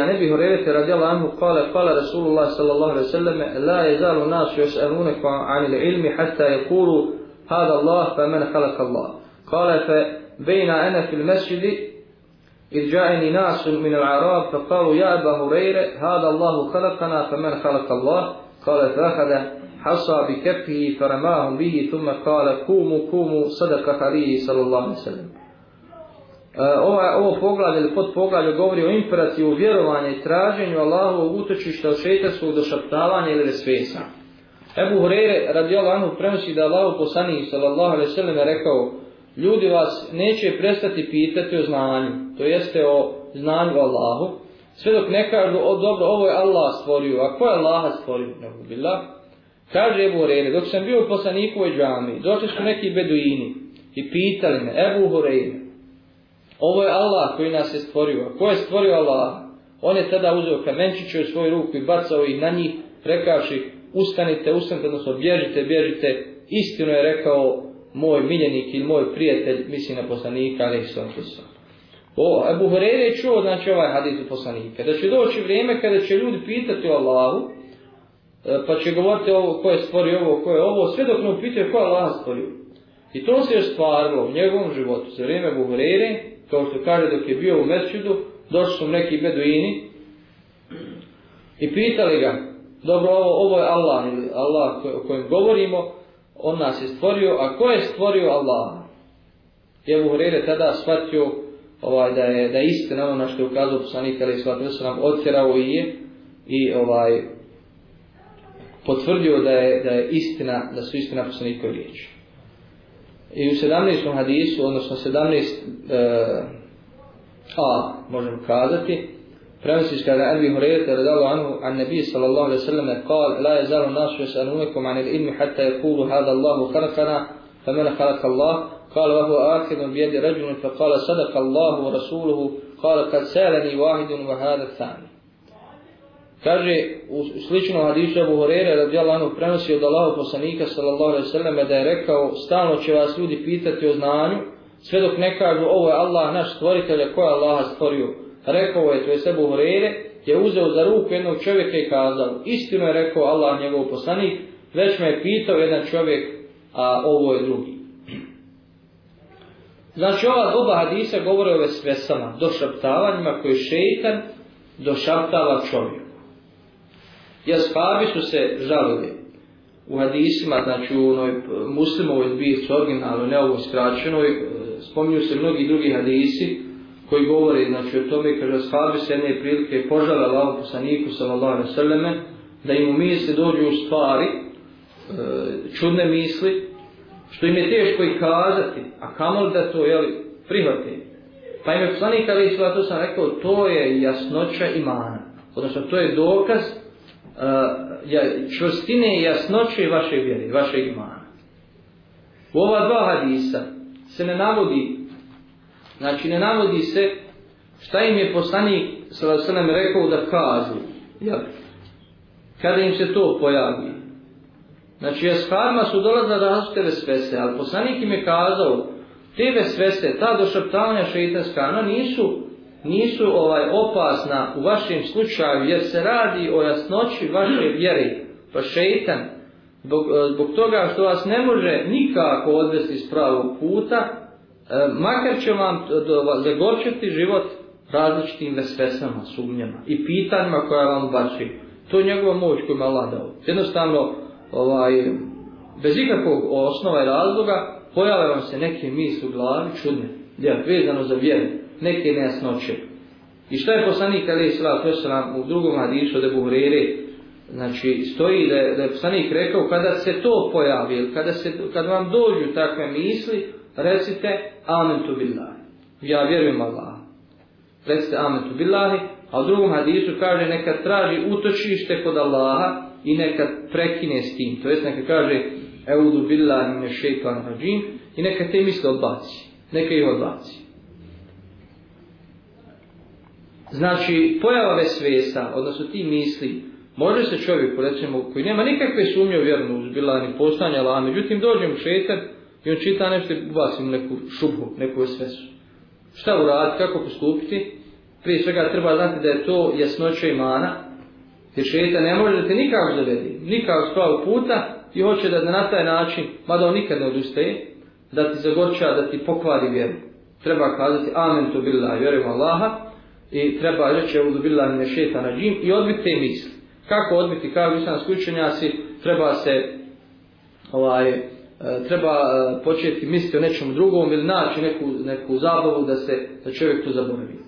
عن ابي هريره رضي الله عنه قال قال رسول الله صلى الله عليه وسلم لا يزال الناس يسالونك عن العلم حتى يقولوا هذا الله فمن خلق الله قال فبين أنا في المسجد اذ جاءني ناس من العرب فقالوا يا ابا هريره هذا الله خلقنا فمن خلق الله قال فاخذ حصى بكفه فرماهم به ثم قال قوموا قوموا صدق عليه صلى الله عليه وسلم E, ova, ovo poglavlje ili pod poglavlje govori o imperativu vjerovanja i traženju Allahovog utočišta od šeitarskog došaptavanja ili resvesa. Ebu Hureyre radijallahu anhu prenosi da Allahu poslanik sallallahu alejhi ve sellem rekao ljudi vas neće prestati pitati o znanju, to jeste o znanju Allahu, sve dok ne kažu, o dobro, ovo je Allah stvorio, a ko je Allaha stvorio? Ne bila. Kaže Ebu Hureyre, dok sam bio u poslanikovoj džami, došli su neki beduini i pitali me, Ebu Hureyre, ovo je Allah koji nas je stvorio, a ko je stvorio Allah? On je tada uzeo kamenčiće u svoju ruku i bacao ih na njih, rekavši, ustanite, ustanite, odnosno bježite, bježite, istino je rekao, moj miljenik ili moj prijatelj, misli na poslanika, ali sam sam. O, Ebu Horeire je čuo, znači, ovaj hadis od poslanika, da će doći vrijeme kada će ljudi pitati o Allahu, e, pa će govoriti ovo, ko je stvorio ovo, ko je ovo, sve dok ne upitaju ko je Allah stvorio. I to se je stvarilo u njegovom životu, za vrijeme Ebu Horeire, kao što kaže dok je bio u Mesčidu, došli su neki beduini i pitali ga, dobro, ovo, ovo je Allah, ili Allah o kojem govorimo, on nas je stvorio, a ko je stvorio Allah? Je Ebu Hurere tada shvatio ovaj, da je da je istina ono što je ukazao poslanik ali sva se nam otjerao i je i ovaj potvrdio da je, da je istina, da su istina poslanikove riječi. I u 17. hadisu, odnosno 17. Uh, a, možemo kazati, prenosi se kada Abi Hurajra radijallahu anhu an Nabi sallallahu alejhi ve sellem قال لا يزال الناس يسالونكم عن العلم حتى يقولوا هذا الله خلقنا فمن خلق الله قال وهو آخذ بيد رجل فقال صدق الله ورسوله قال قد سالني واحد وهذا الثاني Kaže, u sličnom hadisu Abu Hurere radijallahu anhu prenosi od Allahu poslanika sallallahu alejhi ve selleme da je rekao stalno će vas ljudi pitati o znanju sve dok ne kažu ovo je Allah naš stvoritelj ko je Allaha stvorio? Rekao je, to je Abu Horeire, je uzeo za ruku jednog čovjeka i kazao, istino je rekao Allah njegov poslanik, već me je pitao jedan čovjek, a ovo je drugi. Znači ova oba hadisa govore o vesvesama, došaptavanjima koje šeitan došaptava čovjeku. Jaspabi su se žalili u hadisima, znači u onoj muslimovoj zbirci originalu, ne ovoj skraćenoj, e, spominju se mnogi drugi hadisi, koji govori znači o tome kaže ashabi se jedne prilike požale Allahom poslaniku sallallahu alejhi ve da im u misli dođu u stvari e, čudne misli što im je teško i kazati a kamol da to jeli, prihvati pa im je poslanik ali to sam rekao to je jasnoća imana odnosno to je dokaz Eh, čvrstine i jasnoće vaše vjere, vaše imana u ova dva hadisa se ne navodi Znači ne navodi se šta im je poslanik sallallahu rekao da kažu. Jel? Kada im se to pojavi. Znači ashabima su dolazile različite vesvese, ali poslanik im je kazao te vesvese, ta došaptavanja šeitanska, ona nisu nisu ovaj opasna u vašem slučaju jer se radi o jasnoći vaše vjere. Pa šeitan zbog, e, zbog toga što vas ne može nikako odvesti s pravog puta, e, makar će vam e, zagorčati život različitim vesvesama, sumnjama i pitanjima koja vam bači. To je njegova moć koju je Allah dao. Jednostavno, ovaj, bez ikakvog osnova i razloga, pojave vam se neke misli u glavi, čudne, ja, vezano za vjeru, neke nejasnoće. I šta je poslanik Ali Isra, to je u drugom hadisu od Ebu znači stoji da je, da je poslanik rekao, kada se to pojavi, kada, se, kada vam dođu takve misli, recite amen tu billahi. Ja vjerujem Allah. Recite amen tu billahi, a u drugom hadisu kaže neka traži utočište kod Allaha i neka prekine s tim. To jest neka kaže eudu billahi mine šeitan hađim i neka te misle odbaci. Neka ih odbaci. Znači, pojava vesvesa, odnosno ti misli, može se čovjek, recimo, koji nema nikakve sumnje u vjernu uzbila, ni postanja Allah, međutim dođe mu šetan, I on čita nešto i ubasim neku šubhu, neku svesu. Šta uraditi, kako postupiti? prije svega treba znati da je to jasnoća imana, jer šeta ne može da te nikako zavedi, nikako spravu puta i hoće da na taj način, mada on nikad ne odustaje, da ti zagorča, da ti pokvari vjeru. Treba kazati amen tu billah, vjerujem Allaha i treba reći evo billah ne šetana džim i odbiti te misli. Kako odbiti, kao islamski učenjaci, treba se ovaj, e, treba e, početi misliti o nečem drugom ili naći neku, neku zabavu da se da čovjek to zaboravi.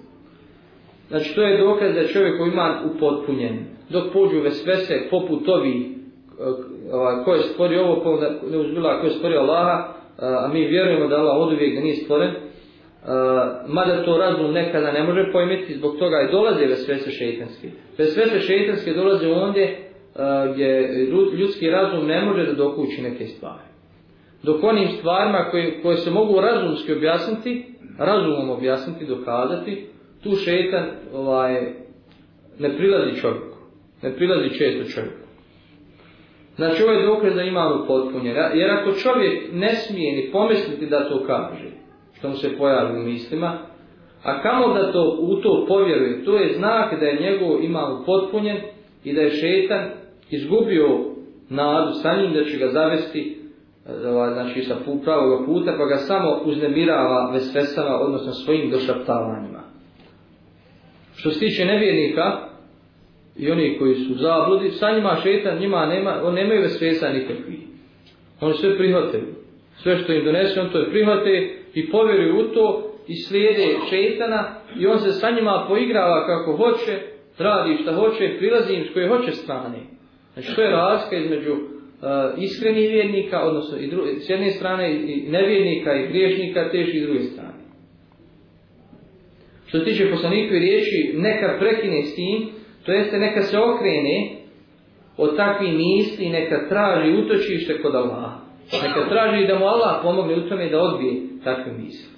Znači to je dokaz da čovjek koji ima upotpunjen. Dok pođu vesvese poput ovi e, ovaj, ko je stvorio ovo, pa ko je stvorio Allaha, a mi vjerujemo da Allah od uvijek da nije stvoren, Eh, mada to razum nekada ne može pojmiti, zbog toga i dolaze vesvese šeitanske. Vesvese šeitanske dolaze ondje eh, gdje ljudski razum ne može da dokući neke stvari. Dok onim stvarima koje, koje se mogu razumski objasniti, razumom objasniti, dokazati, tu šeitan ovaj, ne prilazi čovjeku. Ne prilazi često čovjeku. Znači ovo je dokaz da imamo potpunje. Jer ako čovjek ne smije ni pomisliti da to kaže, što mu se pojavi u mislima, a kamo da to u to povjeruje, to je znak da je njegov imao potpunjen i da je šetan izgubio nadu sa njim da će ga zavesti eh, ovaj, znači sa pravog puta pa ga samo uznemirava vesvesama odnosno svojim došaptavanjima. Što se tiče nevjernika, i oni koji su zabludi, sa njima šetan, njima nema, on nemaju vesvesa nikakvi. Oni sve prihvate Sve što im donese, on to je prihvate i povjeruju u to i slijede šetana i on se sa njima poigrava kako hoće, radi šta hoće, prilazi im s koje hoće strane. Znači to je razlika između uh, iskrenih vjernika, odnosno i druge, s jedne strane i nevjernika i griješnika, tež i s druge strane. Što se tiče poslanikove riječi, neka prekine s tim, To jeste neka se okrene od takvih misli, neka traži utočište kod Allaha. Pa neka traži da mu Allah pomogne u tome da odbije takve misli.